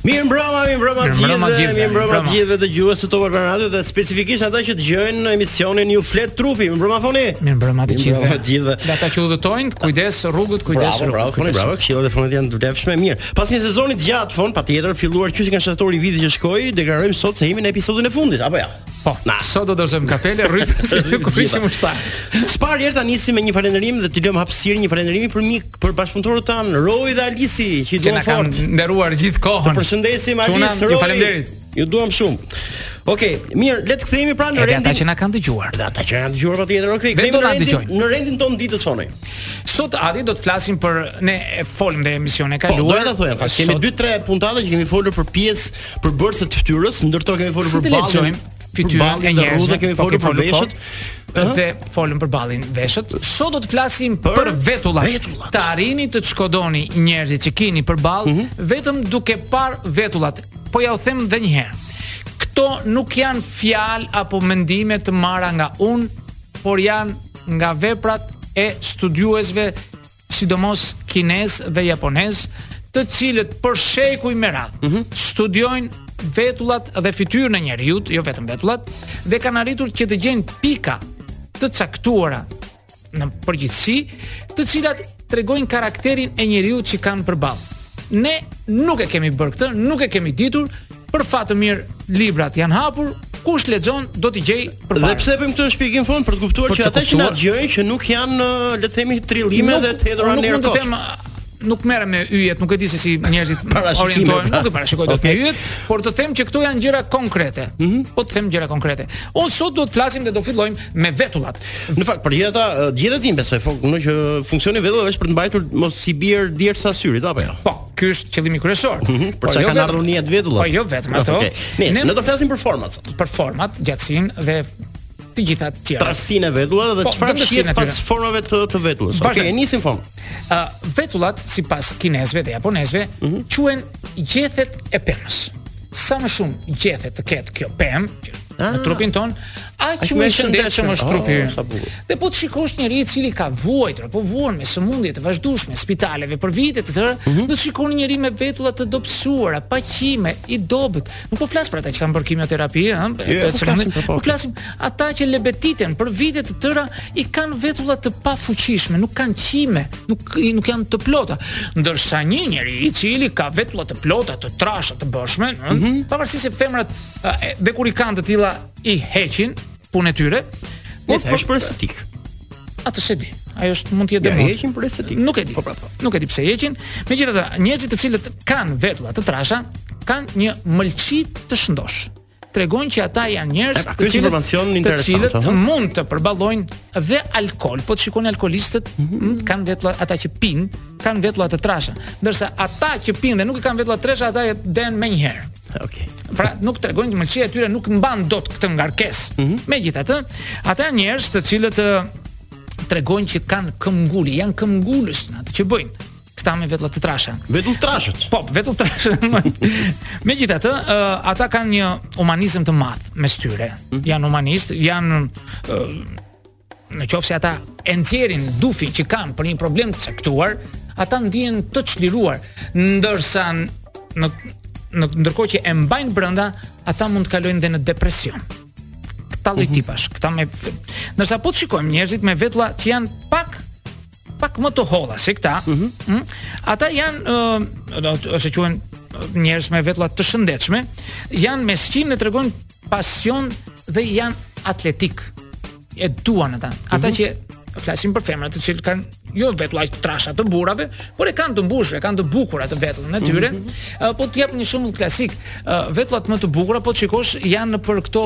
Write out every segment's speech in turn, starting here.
Mirë mbrëma, mirë mbrëma të gjithëve, mirë mbrëma të gjithëve dëgjuesve të Top Albana Radio dhe specifikisht ata që dëgjojnë emisionin Ju flet trupi. Mirë mbrëma Foni. Mirë mbrëma të gjithëve. Mirë të gjithëve. Ata që udhëtojnë, kujdes rrugët, kujdes rrugët. Bravo, bravo, bravo. Këshillat e Fonit janë të vlefshme. Mirë. Pas një sezoni të gjatë Fon, patjetër filluar qysh nga shtatori i vitit që shkoi, deklarojmë sot se jemi në episodin e fundit, apo jo. Po, na. sot do të dorëzojmë kapele, rrip, si kur ishim ushtarë. Së pari herë ta nisim me një falënderim dhe t'i lëmë hapësirë një falënderimi për miq për bashkëpunëtorët tanë Roi dhe Alisi që i duam fort. Që na kanë nderuar gjithë kohën. Ju përshëndesim Alis Roi. Ju faleminderit. Ju duam shumë. Okej, okay, mirë, le të kthehemi pra në rendin. Ata që na kanë dëgjuar. Dhe ata që kanë dëgjuar patjetër. Okej, okay, kthehemi në rendin. Në rendin tonë të ditës Fon. Sot Adi do të flasim për ne e folëm dhe emisionin e kaluar. Po, do ta thojmë, pasi kemi 2-3 puntata që kemi folur për pjesë përbërëse të fytyrës, ndër to kemi folur për ballin. fytyrën e njerëzve kemi folur për veshët dhe folëm për ballin veshët. Sot do të flasim për, për vetullat. Vetullat. Të arrini të shkodoni njerëzit që keni përballë mm -hmm. vetëm duke parë vetullat. Po jua them edhe një herë. Këto nuk janë fjalë apo mendime të marra nga unë, por janë nga veprat e studiuesve sidomos kinezë dhe japonezë, të cilët prej shekujsh me radhë mm -hmm. studiojnë vetullat dhe fytyrën e njeriut, jo vetëm vetullat, dhe kanë arritur që të gjejnë pika të caktuara në përgjithësi, të cilat tregojnë karakterin e njeriut që kanë përballë. Ne nuk e kemi bërë këtë, nuk e kemi ditur, Për fat të mirë, librat janë hapur, kush lexon do t'i gjejë përpara. Dhe pse bëjmë këtë shpjegim Fon për të kuptuar që ata që na dëgjojnë që nuk janë le të themi trillime dhe të hedhura në erë. Nuk mund të them nuk merrem me yjet, nuk e di se si njerëzit orientohen, pra. nuk e parashikoj dot okay. yjet, por të them që këto janë gjëra konkrete. Mm -hmm. Po të them gjëra konkrete. Unë sot do të flasim dhe do fillojmë me vetullat. Në fakt, për gjithë ata, gjithë e dimë besoj, Fon, që funksioni i vetullave është për të mbajtur mos t'i bjerë djersa syrit apo jo. Po. Ky është qëllimi kryesor. Mm -hmm, për çka kanë ardhur në jetë vetullat. Po jo vetëm ato. Okay. Ne, ne, ne do flasim për format sot. Për format, gjatësinë dhe të gjitha të tjera. Trashësinë e vetullave dhe po, çfarë po, fshihet pas formave të të vetullës. Okej, okay, nisim Fon. Ë uh, vetullat sipas kinezëve dhe japonezëve mm -hmm. quhen gjethet e pemës. Sa më shumë gjethe të ketë kjo pemë, Ah. në trupin tonë, aq më i shëndetshëm është trupi ynë. Oh, dhe po të shikosh njeri i cili ka vuajtur apo vuan me sëmundje të vazhdueshme spitaleve për vite të tëra, mhm. do të shikoni njeri me vetulla të dobësuara, pa qime, i dobët. Nuk po flas për ata që kanë bërë kimioterapi, ëh, jo, të jo, cilën po, po flasim ata që lebetiten për vite të tëra i kanë vetulla të pafuqishme, nuk kanë qime, nuk nuk janë të plota. Ndërsa një njeri i cili ka vetulla të plota, të trasha të bëshme, ëh, mhm. pavarësisht se femrat dhe kur i kanë të tilla i heqin punë e tyre. Po është për estetik. Atë se di. Ajo është mund të jetë demode. Ja, heqin për estetik. Nuk e di. Po, po, po. Nuk e di pse heqin. Megjithatë, njerëzit të cilët kanë vetulla të trasha kanë një mëlçi të shëndoshë. Tregon që ata janë njerëz pra, të cilët të cilët të mund të përballojnë dhe alkool. Po të shikoni alkoolistët mm -hmm. kanë vetulla ata që pinë, kanë vetulla të trasha, ndërsa ata që pinë dhe nuk i kanë vetulla të trasha ata dehen menjëherë. Okej. Okay. Pra nuk tregojnë që mëlçia e tyre nuk mban dot këtë ngarkesë. Mm -hmm. Megjithatë, ata janë njerëz të cilët tregojnë që kanë këmbëngulje, janë këmbëngulës në atë që bëjnë. Këta me vetulla të trasha. Vetulltrashët. Po, vetulltrashët. Megjithatë, uh, ata kanë një humanizëm të madh mes tyre. Mm -hmm. Janë humanistë, janë uh, Në qoftë se ata e nxjerrin dufin që kanë për një problem të caktuar, ata ndihen të çliruar, ndërsa në në ndërkohë që e mbajnë brenda, ata mund të kalojnë dhe në depresion. Këta lloj mhm. tipash, këta me ndërsa po të shikojmë njerëzit me vetulla që janë pak pak më të holla se këta, mm -hmm. mm -hmm. ata janë ë uh, ose quhen njerëz me vetulla të shëndetshme, janë meskinë dhe tregojnë pasion dhe janë atletikë. E duan ata. Ata mm -hmm. që flasim për femrat të cilët kanë jo vetulla aq të trasha të burrave, por e kanë të mbushur, e kanë të bukura të vetullën e tyre. Mm -hmm. Po të jap një shembull klasik, vetullat më të bukura po shikosh janë për këto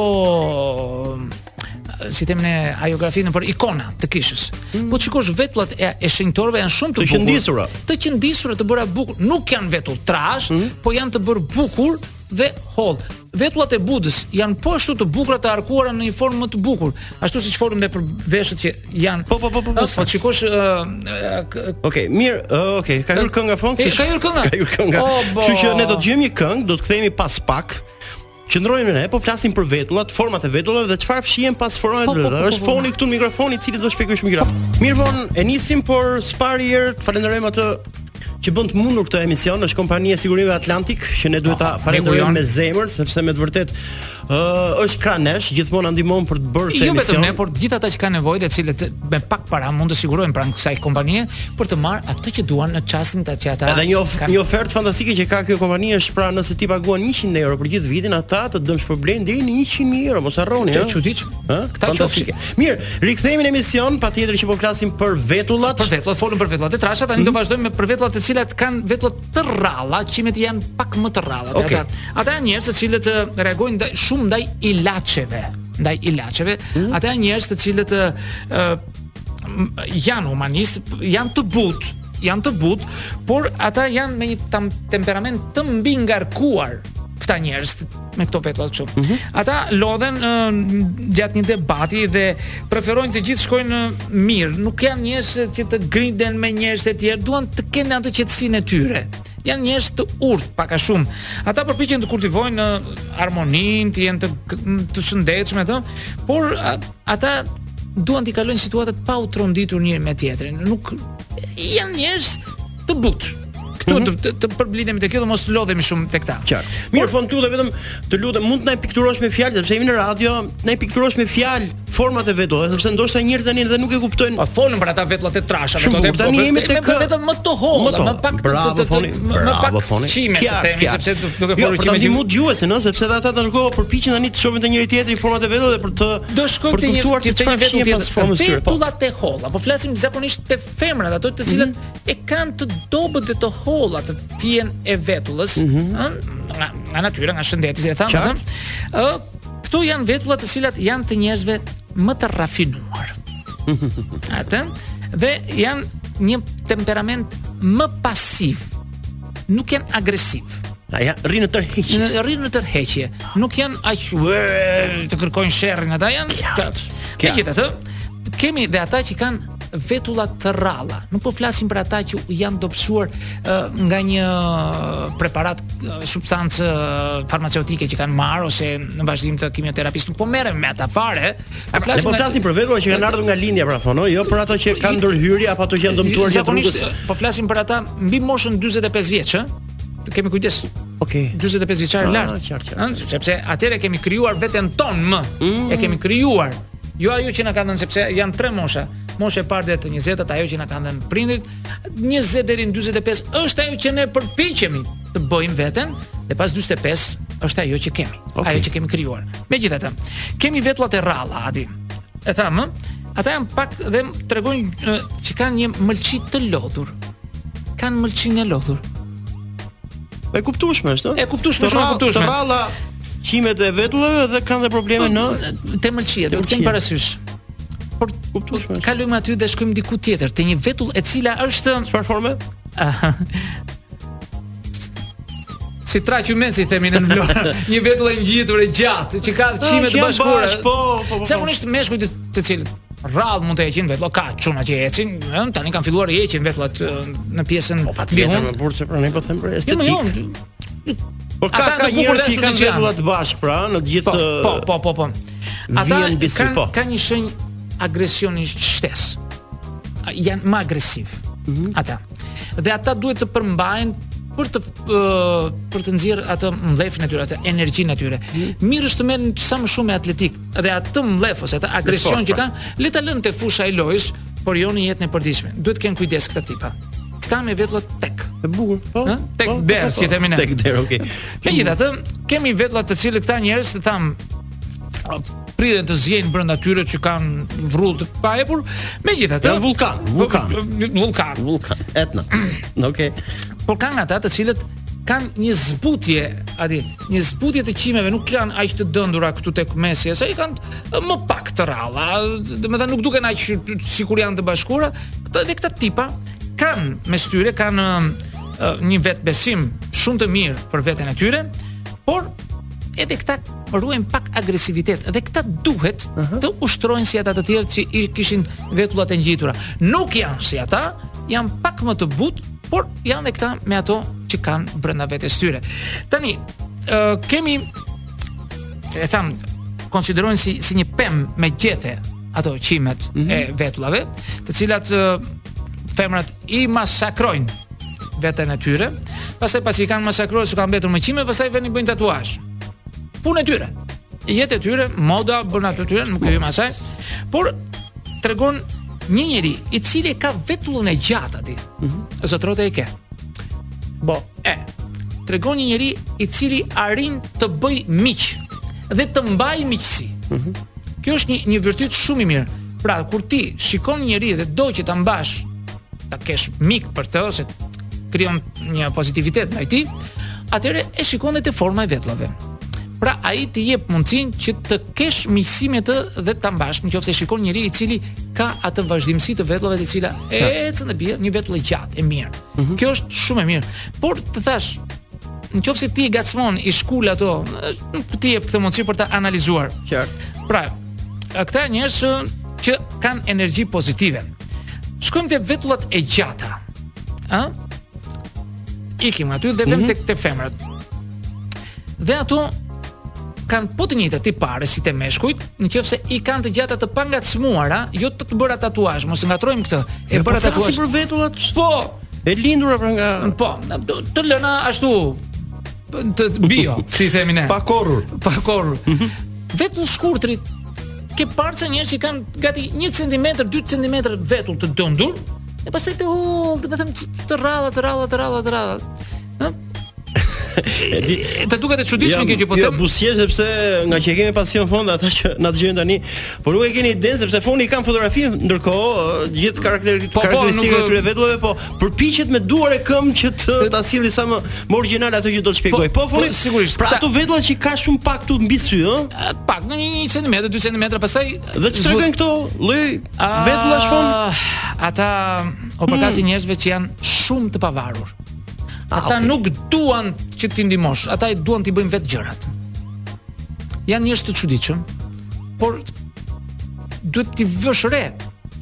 si themi ne agjiografinë për ikona të kishës. Mm. Po shikosh vetullat e, e shenjtorëve janë shumë të, të qëndisura. Të qëndisura të bëra bukur, nuk janë vetulltrashë, mm. po janë të bërë bukur dhe hollë. Vetullat e Budës janë po ashtu të bukura të arkuara në një formë më të bukur, ashtu siç folëm edhe për veshët që janë. Po po po po. Po, po shikosh ë Okej, mirë, okej, ka hyrë kënga, Foni. Ka hyrë kënga. Ka hyrë kënga. Kështu që ne do dëgjojmë një këngë, do të kthehemi pas pak. Qëndroni me ne, po flasim për vetullat, format e vetullave dhe çfarë fshihen pas format e po, po, vetullave. Po, është Foni këtu në mikrofon i cili do të shpjegojë shumë gjëra. Mirë Foni, e nisim por së pari herë, falenderojmë atë që bën të mundur këtë emision është kompania e sigurimeve Atlantik që ne duhet ta falenderojmë me zemër sepse me të vërtetë ë uh, është krah nesh gjithmonë na ndihmon për të bërë këtë jo emision. Jo vetëm ne, por të gjithë ata që kanë nevojë dhe cilët me pak para mund të sigurojnë pranë kësaj kompanie, për të marrë atë që duan në çastin që ata Edhe një of, një ofertë fantastike që ka kjo kompani është pra nëse ti paguan 100 euro për gjithë vitin, ata të dëmshpërblejnë deri në 100 mijë euro, mos harroni, ëh. Çuditshme. Ëh, kjo është fantastike. Mirë, rikthehemi në emision, patjetër që po flasim për vetullat. Për vetullat, folëm për vetullat e trasha, tani mm. do mhm. vazhdojmë me për vetullat të cilat kanë vetullat të rralla, qimet janë pak më të rralla okay. ata. Ata janë njerëz të cilët reagojnë shumë ndaj ilaçeve ndaj ilaçeve, mm. ata janë njerëz të cilët uh, janë humanist, janë të butë, janë të butë, por ata janë me një tam, temperament të mbingarkuar këta njerëz me këto vetulla kështu. Mm -hmm. Ata lodhen uh, gjatë një debati dhe preferojnë të gjithë të shkojnë mirë. Nuk janë njerëz që të grinden me njerëz të tjerë, duan të kenë atë qetësinë e tyre janë njerëz të urtë pak a shumë. Ata përpiqen të kultivojnë harmoninë, të jenë të të shëndetshëm atë, por Ata duan t'i kalojnë situatat pa u tronditur njëri me tjetrin. Nuk janë njerëz të butë këtu mm -hmm. të, të përblidhemi tek kjo dhe mos lodhemi shumë tek ta. Qartë. Mirë, Fon, këtu dhe vetëm të lutem mund të na pikturosh me fjalë sepse jemi në radio, na pikturosh me fjalë format e vetullave, sepse ndoshta njerëz tani edhe nuk e kuptojnë. Po folëm për ato vetullat e trasha, vetullat, tani jemi tek vetullat më të holla, më pak të të të më pak qime të themi sepse nuk e jo, fol qime. Jo, tani mund djuhet se në sepse ata tashmë përpiqen tani të shohin te njëri-tjetri format e vetullave për të kuptuar se çfarë është tjetri pas formës së tyre. Vetullat e holla, po flasim zakonisht te femrat, ato të cilat mm -hmm. e kanë të dobët dhe të hollë atë fijen e vetullës, mm -hmm. nga, nga natyra, nga shëndeti, siç e thamë, ëh, uh, këto janë vetulla të cilat janë të njerëzve më të rafinuar. Ata dhe kanë një temperament më pasiv. nuk janë agresivë. Ata rrinë në tërheqje. Po, rrinë në tërheqje. Nuk janë aq të kërkojnë sherrin, ata janë. Megjithatë, kemi dhe ata që kanë vetulla të rralla. Nuk po flasim për ata që janë dobësuar uh, nga një preparat uh, substancë uh, farmaceutike që kanë marrë ose në vazhdim të kimioterapisë, nuk po merrem me ata fare. Po flasim, po flasim për vetulla që kanë ardhur nga lindja pra thonë, jo për ato që kanë ndërhyrje apo ato që janë dëmtuar gjatë rrugës. Po flasim për ata mbi moshën 45 vjeç, ë? Të kemi kujdes. Okej. Okay. 45 vjeçar ah, lart. Qartë, qartë. Sepse atëherë kemi krijuar veten tonë më. Mm. E kemi krijuar. Jo ajo që na kanë dhënë sepse janë tre mosha. Mosha e parë deri te 20-të, ajo që na kanë dhënë prindërit, 20 deri në 45 është ajo që ne përpiqemi të bëjmë veten dhe pas 45 është ajo që kemi. Okay. Ajo që kemi krijuar. Megjithatë, kemi vetullat e rralla aty. E thamë, Ata janë pak dhe tregojnë që kanë një mëlçi të lodhur. Kanë mëlçinë e lodhur. E kuptueshme është, ëh? E kuptueshme, shumë e kuptueshme. Të rralla qimet e vetullave dhe kanë dhe probleme në po, te mëlçia, do ta kem parasysh. Po, e kuptueshme. Kalojmë aty dhe shkojmë diku tjetër, te një vetull e cila është çfarë forme? si traqë men si themi në Vlorë. Një vetull e ngjitur e gjatë që ka ah, qime të bashkuara. Po, po, po, po. Se kryesisht meshkujt, të cilët rrallë mund të heqin vetullat, ka çuna që ecin, ëh, tani kanë filluar të heqin vetullat atë në pjesën po, patjetër me burrë se pra ne po them për estetikë. Jo, jo. Po ka ka njerëz që kanë vetulla të bashkë pra në të gjithë Po, po, po, po. Ata kanë kanë një shenjë agresioni shtesë. Janë më agresiv. Mhm. Ata. Dhe ata duhet të përmbahen për të për të nxjerrë atë mllefin e tyre, atë energjinë e tyre. Mhm. Mirë është të merren sa më shumë atletikë dhe atë mllef ose atë agresion që kanë, le ta lënë te fusha e lojës, por jo në jetën e përditshme. Duhet të kenë kujdes këta tipa. Këta me vetull tek. E bukur. Po. Tek po, po, der, po, si themi ne. Tek der, okay. Megjithatë, kemi vetulla të cilët këta njerëz të thamë priren të ziejnë brenda tyre që kanë vrull të paepur. Megjithatë, janë vulkan, vulkan, po, po, vulkan, vulkan, Etna. Okej. Por kanë ata të cilët kanë një zbutje aty, një zbutje të qimeve nuk janë aq të dendura këtu tek mesi, sa i kanë më pak të rralla, domethënë nuk duken aq sikur janë të bashkuara. Këta dhe këta tipa kanë mes tyre kanë një vetëbesim shumë të mirë për veten e tyre, por edhe këta ruajnë pak agresivitet dhe këta duhet uh -huh. të ushtrojnë si ata të tjerët që i kishin vetullat e ngjitura. Nuk janë si ata, janë pak më të butë, por janë edhe këta me ato që kanë brenda vetes tyre. Tani, uh, kemi e thamë konsiderojnë si si një pemë me gjethe ato qimet mm -hmm. e mhm. vetullave, të cilat uh, femrat i masakrojnë veten e tyre, pastaj pasi i kanë masakruar s'u ka mbetur më qime, pastaj venë bëjnë tatuazh. Punë e tyre. Jetë e tyre, moda bën ato tyre, nuk e di më asaj. Por tregon një njeri i cili e ka vetullën e gjatë aty. Mm -hmm. Zotrote e ke. Po, e tregon një njeri i cili arrin të bëjë miq dhe të mbajë miqësi. Mm -hmm. Kjo është një një virtyt shumë i mirë. Pra, kur ti shikon një njeri dhe do që ta mbash, ta kesh mik për të ose krijon një pozitivitet ndaj tij, atëherë e shikon edhe forma e vetullave. Pra ai të jep mundësinë që të kesh miqësi me të dhe ta mbash, nëse shikon njeri i cili ka atë vazhdimësi të vetullave e cila ecën dhe bie një vetull e gjatë e mirë. Mm -hmm. Kjo është shumë e mirë. Por të thashë, nëse ti i ngacmon i shkul ato, nuk ta jep këtë mundësi për ta analizuar. Qartë. Pra, këta njerëz që kanë energji pozitive. Shkojmë te vetullat e gjata. Ë? Ikim aty dhe vëmë mhm. tek te femrat. Dhe ato kanë po të njëjtat tipare si te meshkujt, nëse i kanë të gjata të pangacmuara, jo të të bëra tatuazh, mos e ngatërrojmë këtë. E po bërë tatuazh si për vetullat? Po. E lindur apo nga Po, të lëna ashtu të bio, si themi ne. Pa korrur. Pa korrur. Mhm. Vetullat e shkurtra ke parë ca njerëz që kanë gati 1 cm, 2 cm vetull të dendur, e pastaj të hollë, do të them të rralla, të rralla, të rralla, të rralla. Ëh? Të duket e çuditshme kjo që po them. Buzëqesh sepse nga që kemi pasion Fon ata që na dëgjojnë tani, por nuk e keni idenë se Foni ka në fotografi ndërkohë gjithë karakteristikët po, po, e këtyre vetullave, po përpiqet me duar e këmbë që të ta sjellë sa më më origjinal atë që do të shpjegojë. Po, po, po sigurisht. Pra ato vetulla që ka shumë pak këtu mbi sy, ë? Pak, në 1 cm, 2 cm, pastaj dhe çfarë kanë këto lloj vetullash Fon? Ato u përkasin hmm. njerëzve që janë shumë të pavarur. Ah, ata nuk duan që t'i ndihmosh, ata i duan t'i bëjnë vetë gjërat. Janë njerëz të çuditshëm, por duhet t'i vësh re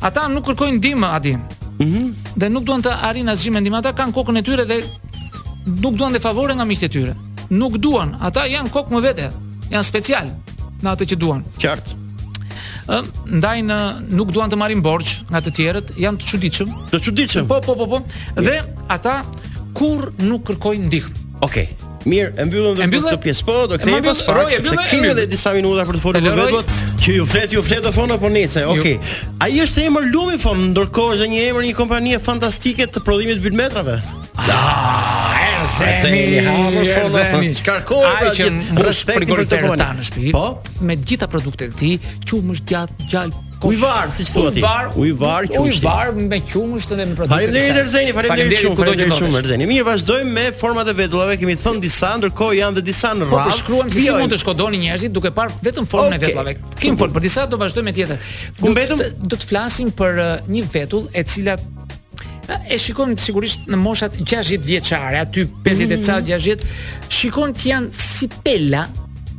Ata nuk kërkojnë ndihmë Adi. Mhm. Mm dhe nuk duan të arrijnë asgjë me ndihmë. Ata kanë kokën e tyre dhe nuk duan dhe favore nga miqtë e tyre. Nuk duan. Ata janë kokë më vete. Janë special në atë që duan. Qartë. Ëm, ndaj në nuk duan të marrin borxh nga të tjerët, janë të çuditshëm. Të çuditshëm. Po, po, po, po. Dhe ata kurrë nuk kërkojnë ndihmë. Okej. Okay. Mirë, e mbyllëm dhe këtë pjesë. Po, do kthehemi pas pak. Roj, e mbyllëm. Kemi edhe disa minuta për të folur për vetullat. Që ju flet, ju flet o Fon Erzeni. Okej. Okay. Ai është emër lumi Fon, ndërkohë është një emër një kompanie fantastike të prodhimit të bulmetrave. Ah, Erzeni, Erzeni, karkoj pra që respekt për të kohën. Po, me të gjitha produktet e tij, qumësht djathë, gjalpë, Ujëvarë, siç thua ti. Ujëvarë, uj Ujëvarë me qumësht dhe me produkte. Faleminderit Erzeni, faleminderit shumë, faleminderit shumë Erzeni. Mirë, vazhdojmë me format e vetullave, kemi thënë disa, ndërkohë janë dhe disa në po, radhë. Po shkruan se si mund të çkodoni njerëzit duke parë vetëm formën e vetullave. Kemi fol për disa, do vazhdojmë me tjetër. Ku mbetëm? Do të flasim për uh, një vetull e cila e shikon sigurisht në moshat 60 vjeçare, aty 50 e ca 60, shikon që janë si pela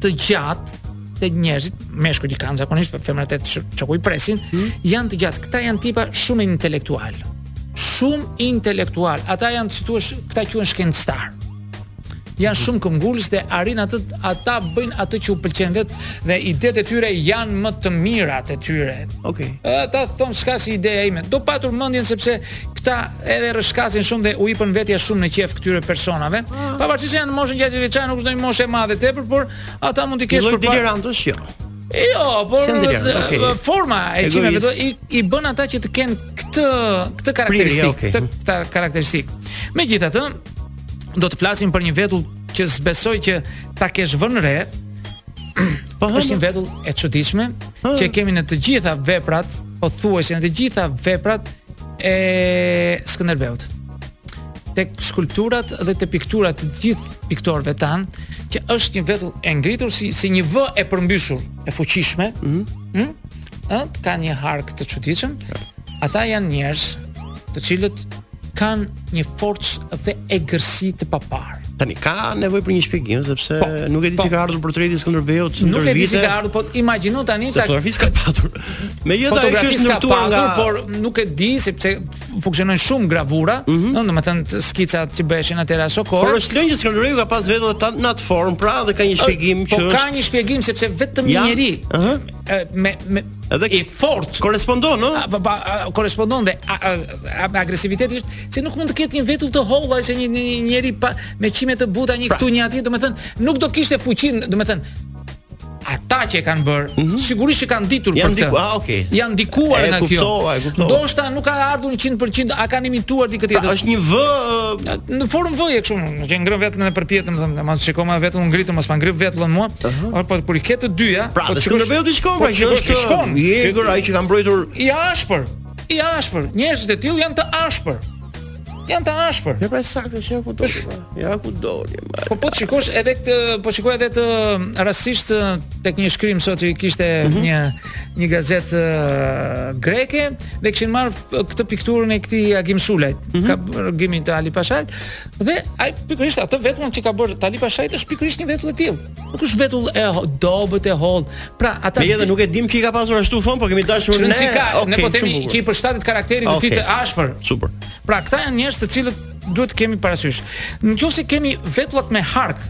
të gjata te njerëzit, meshkujt i kanë zakonisht, por femrat diçka i presin, hmm? janë të gjatë. Këta janë tipa shumë intelektualë. Shumë intelektualë. Ata janë si thua, këta quhen shkencëtarë. Janë hmm. shumë këmbgulës dhe arrijnë atë ata bëjnë atë që u pëlqen vetë dhe idetë e tyre janë më të mirat e tyre. Okej. Okay. Ata thonë s'ka si ideja ime. Do patur mendjen sepse këta edhe rrëshkasin shumë dhe u hipën vetja shumë në qejf këtyre personave. Ah. Pavarësisht se janë moshën 60 vjeçare, nuk është ndonjë moshë e madhe tepër, por Ata mund të kesh për delirantësh jo. Jo, por si okay. forma e qimeve do i, i bën ata që të kenë këtë këtë karakteristikë, okay. këtë, këtë karakteristikë. Megjithatë, do të flasim për një vetull që s'besoj që ta kesh vënë re. Po është një vetull e çuditshme që kemi në të gjitha veprat, pothuajse në të gjitha veprat e Skënderbeut. tek skulpturat dhe te pikturat të gjithë piktorëve tan, që është një vetull e ngritur si si një V e përmbysur, e fuqishme. Ëh, mm -hmm. mm? ka një hark të çuditshëm. Ata janë njerëz të cilët kanë një forcë dhe egërsi të paparë. Tani ka nevojë për një shpjegim sepse po, nuk e di po, si ka ardhur portreti i Skënderbeut ndër vite. Nuk e di si ka ardhur, po imagjino tani ta fotografi s'ka patur. Megjithatë ajo është ndërtuar nga por nuk e di sepse funksionon shumë gravura, mm -hmm. domethënë skicat që bëheshin atëherë aso kohe. Por është lënë që Skënderbeu ka pas vetullat në atë formë, pra dhe ka një shpjegim po, që është. Po ka një shpjegim sepse vetëm një njeri. Ëh. Uh -huh. me me edhe i fort korrespondon, no? Po korrespondon dhe agresiviteti se nuk mund të ketë një vetull të hollë që një njeri me qime të buta një pra, këtu një atje, domethënë nuk do kishte fuqi, domethënë ata që e kanë bërë, mm -hmm. sigurisht që kanë ditur për këtë. Ah, okay. Janë ndikuar nga kjo. Kuptova, kuptova. Ndoshta nuk ka ardhur 100%, a kanë imituar dikë tjetër. Pra, është një V në formë V-je kështu, nuk e ngre vetullën përpjetë, më thonë, mos shikoj më vetëm ngritëm, mos pa ngrit vetullën mua. Uh -huh. Por po kur i ke të dyja, pra, po çka do bëu diçka, pra, që është shkon. I egër ai që ka mbrojtur. I ashpër. I ashpër. Njerëzit e tillë janë të ashpër. Jan të ashpër. Ja pra saktë që ku doli. Ja ku doli. Po po shikosh edhe këtë, po shikoj edhe të rastisht tek një shkrim sot që kishte mm -hmm. një një gazet uh, greke dhe kishin marr këtë pikturën e këtij Agim Sulajt, mm -hmm. ka Agimin të Ali Pashajt dhe ai pikërisht atë vetull që ka bërë te Ali Pashajt është pikërisht një vetull e tillë. Nuk është vetull e dobët e hollë. Pra, ata Megjithëse nuk e dim që i ka pasur ashtu thon, por kemi dashur ne. Si ka, okay, ne po themi që i përshtatet karakterit okay. të tij të ashpër. Super. Pra, këta janë njerëz të cilët duhet të kemi parasysh. Në qoftë se kemi vetullat me hark.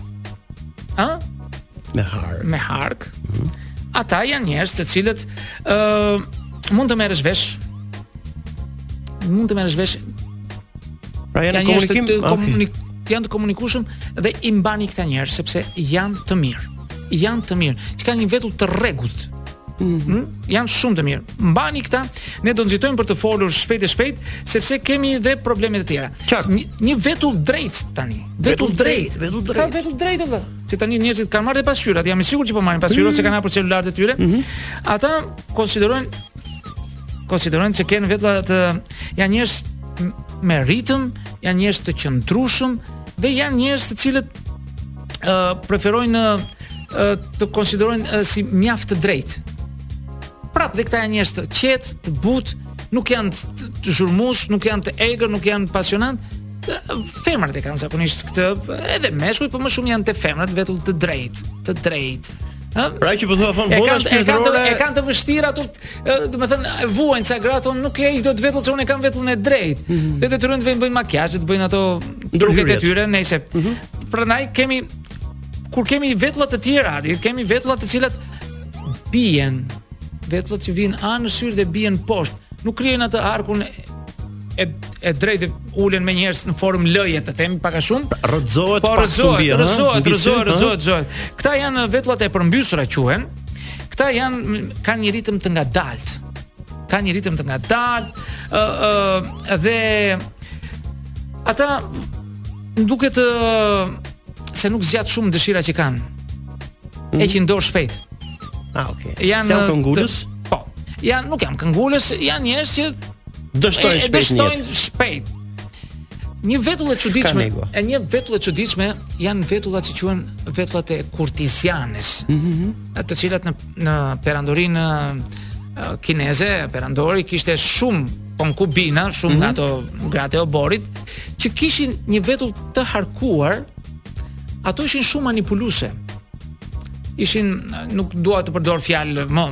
Ë? Me hark. Me hark. Mm -hmm. Ata janë njerëz të cilët ë uh, mund të merresh vesh mund të merresh vesh Pra janë në komunikim, të komunik, janë të komunikueshëm dhe i mbani këta njerëz sepse janë të mirë. Janë të mirë. Si kanë një vetull të rregullt. Mm -hmm. janë shumë të mirë. Mbani këta, ne do nxitojmë për të folur shpejt e shpejt sepse kemi edhe probleme të tjera. Një, një vetull drejt tani. Vetull drejt, vetull drejt. Ka vetull drejt edhe. Se tani njerëzit kanë marrë pasqyrat, jam i sigurt që po marrin pasqyrat mm -hmm. se kanë hapur celularet e tyre. Mm -hmm. Ata konsiderojnë konsiderojnë se kanë vetulla të janë njerëz me ritëm, janë njerëz të qëndrueshëm dhe janë njerëz të cilët ë uh, preferojnë uh, të konsiderojnë uh, si mjaft të drejtë. Prap dhe këta janë njerëz të qetë, të butë, nuk janë të, të zhurmshëm, nuk janë të egër, nuk janë pasionant. Femrat e kanë zakonisht këtë, edhe meshkujt, por më shumë janë te femrat vetull të drejtë, të drejtë. Ha? Pra që po thua fon bona shpirtërore. E kanë të vështirë ato, domethënë, vuajnë ca gratë, thonë nuk e dua atë vetull se unë e kam vetullën e drejtë. Mm -hmm. Dhe detyrohen të vënë, bëjnë makiazh, të bëjnë ato truket e tyre, nejse. Mm -hmm. Prandaj kemi kur kemi vetulla të tjera, aty kemi vetulla të cilat bien, vetullat që vijnë anës syrit dhe bien poshtë. Nuk krijojnë atë arkun e e drejtë ulen menjëherë në formë lëje të themi pak a shumë rrëzohet po rrëzohet rrëzohet rrëzohet rrëzohet këto janë vetullat e përmbysura quhen këta janë kanë një ritëm të ngadalt kanë një ritëm të ngadalt ë ë dhe ata duket se nuk zgjat shumë dëshira që kanë mm. e që ndor shpejt ah okay janë këmbëngulës po janë nuk janë këmbëngulës janë njerëz që Dështojnë shpejt. Dështojnë shpejt. Një vetull e çuditshme, e një vetull e çuditshme janë vetullat që quhen vetullat e kurtizanes. Ëh. Mm -hmm. Të cilat në në perandorinë kineze, perandori kishte shumë konkubina, shumë mm -hmm. nga ato gratë e oborrit që kishin një vetull të harkuar, ato ishin shumë manipuluese. ishin nuk dua të përdor fjalë më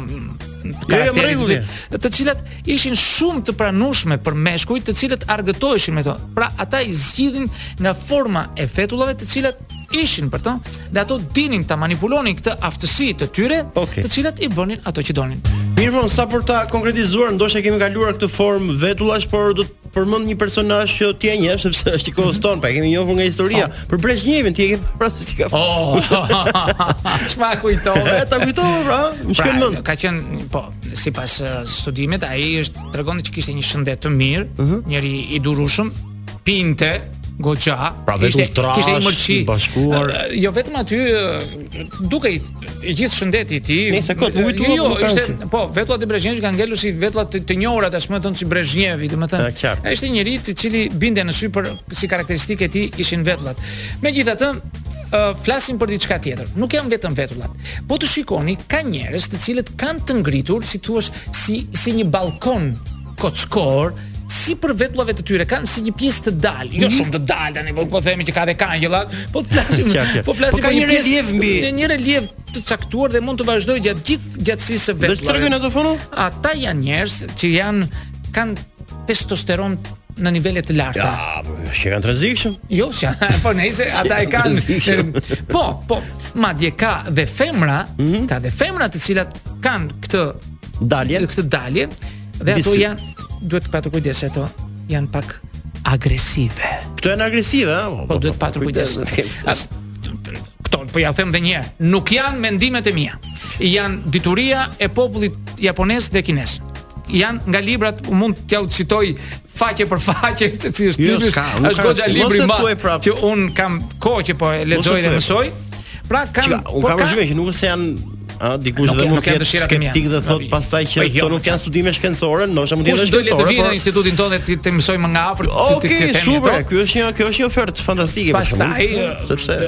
jo, jo, karakterit të cilat ishin shumë të pranueshme për meshkujt të cilët argëtoheshin me to. Pra ata i zgjidhin nga forma e vetullave të cilat ishin për to dhe ato dinin ta manipulonin këtë aftësi të tyre, okay. të cilat i bënin ato që donin. Mirë, sa për ta konkretizuar, ndoshta e kemi kaluar këtë formë vetullash, por do përmend një personazh që ti e njeh sepse është i kohës tonë, pa e kemi njohur nga historia. Po. Për Brezhnjevin ti e ke parë se si ka. Oh. Ç'ma kujtove? Ta kujtova pra, më pra, shkon mend. Ka qenë po, sipas uh, studimit ai është tregon që kishte një shëndet të mirë, uh mhm. -huh. njeri i durueshëm, pinte, goxha, pra vetulla të trasha, kishte mërçi, bashkuar. Uh, jo vetëm aty uh, dukej i gjithë shëndeti i tij. Nëse kot ujë tu. Jo, ishte po, vetullat e Brezhnjevit kanë ngelur si vetulla të, të njohura tashmë thonë si Brezhnjevi, domethënë. Ai ishte njeri i cili binte në sy për si karakteristikë e tij ishin vetullat. Megjithatë, uh, flasim për diçka tjetër. Nuk janë vetëm vetullat. Po të shikoni, ka njerëz të cilët kanë të ngritur, si thua, si si një balkon kockor sipër vetullave të tyre kanë si një pjesë të dalë, jo mhm. shumë të dalë tani, po po themi që ka dhe kangjella, po flasim, po flasim po për një relief mbi një relief të caktuar dhe mund të vazhdojë gjatë gjithë gjatësisë së vetullave. Ç'do të tregojnë ato fono? Ata janë njerëz që janë kanë testosteron në nivele të larta. Ja, po, që janë rrezikshëm. Jo, si, po nejse, ata e kanë. Po, po, madje ka dhe femra, mm -hmm. ka dhe femra të cilat kanë këtë dalje, këtë dalje dhe ato janë duhet të patur kujdes ato janë pak agresive. Këto janë agresive, a? Po, po, duhet të patur kujdes. Këto po ua them edhe një herë, nuk janë mendimet e mia. Janë dituria e popullit japonez dhe kinez janë nga librat u mund t'jua citoj faqe për faqe se si është jo, tipish është goxha libri më pra, që unë kam kohë që po e lexoj dhe mësoj pra kanë po kanë që nuk është se janë A dikush dhe mund të jetë skeptik dhe thotë pastaj që këto nuk janë studime shkencore, ndoshta mund të jetë shkencore. Do të vijnë në institutin tonë ti të mësojmë më nga afër ti të kemi. Okej, super. Ky është një kjo është një ofertë fantastike për shkak. Pastaj sepse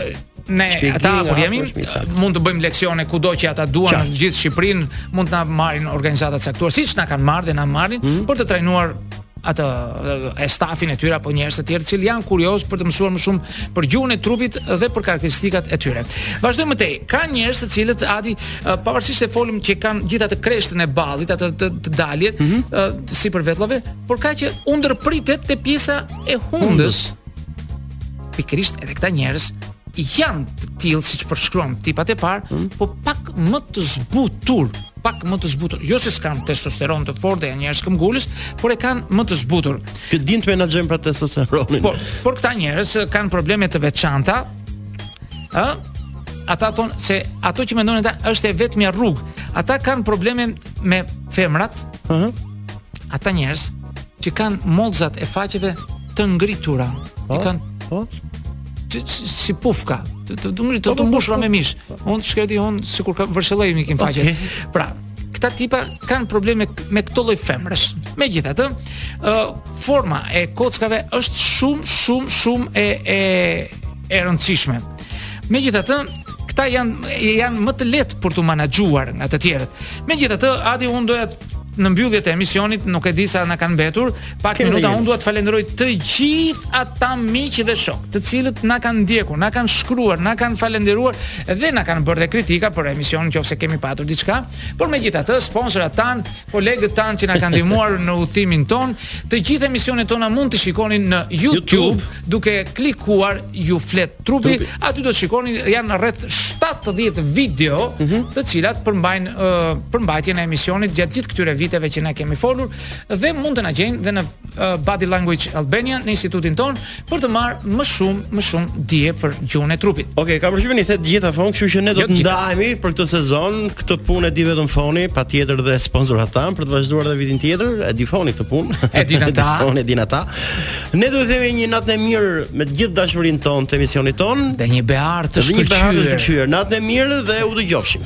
ne ata kur jemi mund të bëjmë leksione kudo që ata duan në gjithë Shqipërinë, mund të na marrin organizata të caktuara, siç na kanë marrë dhe na marrin hmm? për të trajnuar atë e stafin e tyre apo njerëz të tjerë që janë kurioz për të mësuar më shumë për gjuhën e trupit dhe për karakteristikat e tyre. Vazhdojmë më tej. Ka njerëz të cilët Adi pavarësisht se folëm që kanë gjithë atë kreshtën e ballit, atë të, të daljes, mm -hmm. sipër vetullave, por ka që u ndërpritet te pjesa e hundës. Pikërisht edhe këta njerëz janë të tillë siç përshkruam tipat e parë, mm -hmm. po pak më të zbutur pak më të zbutur. Jo se s'kan testosteron të fortë janë njerëz këmbgulës, por e kanë më të zbutur. Që dinë ta menaxhojnë pra testosteronin. Por, por këta njerëz kanë probleme të veçanta. Ë? Ata thonë se ato që mendojnë ata është e vetmja rrugë. Ata kanë probleme me femrat. Ëh. Uh -huh. Ata njerëz që kanë mollzat e faqeve të ngritura. Po, I kanë po si, si pufka, të të të ngritura po, të mbushura me mish. Unë i shkreti unë sikur ka vërshëllej m'i kish faqet. Pra, këta tipa kanë probleme me këto lloj femrash. Megjithatë, ë uh, forma e kockave është shumë shumë shumë e e e rëndësishme. Megjithatë, këta janë janë më të lehtë për t'u menaxhuar nga të tjerët. Megjithatë, Adi unë doja në mbyllje të emisionit, nuk e di sa na kanë mbetur, pak Kemi minuta unë dua të falenderoj të gjithë ata miq dhe shok, të cilët na kanë ndjekur, na kanë shkruar, na kanë falenderuar dhe na kanë bërë dhe kritika për emisionin qoftë se kemi patur diçka, por megjithatë sponsorat tanë, kolegët tanë që na kanë ndihmuar në udhëtimin tonë, të gjithë emisionet tona mund t'i shikoni në YouTube, YouTube. duke klikuar ju flet trupi, trupi. aty do të shikoni janë rreth 70 video mm -hmm. të cilat përmbajnë uh, përmbajtjen e emisionit gjatë gjithë këtyre viteve që ne kemi folur dhe mund të na gjejnë dhe në uh, Body Language Albania në institutin ton për të marrë më shumë më shumë dije për gjuhën e trupit. Okej, okay, kam përgjithësi të gjitha fon, kështu që ne do jo, të ndahemi për këtë sezon, këtë punë e di vetëm foni, patjetër dhe sponsorat tan për të vazhduar edhe vitin tjetër, e di foni këtë punë. E di ata. e di ata. Ne do të themi një natën e mirë me të gjithë dashurinë tonë të emisionit tonë. Dhe një behar të shkëlqyer. Një behar të shkëlqyer. Natën e mirë dhe u dëgjofshim.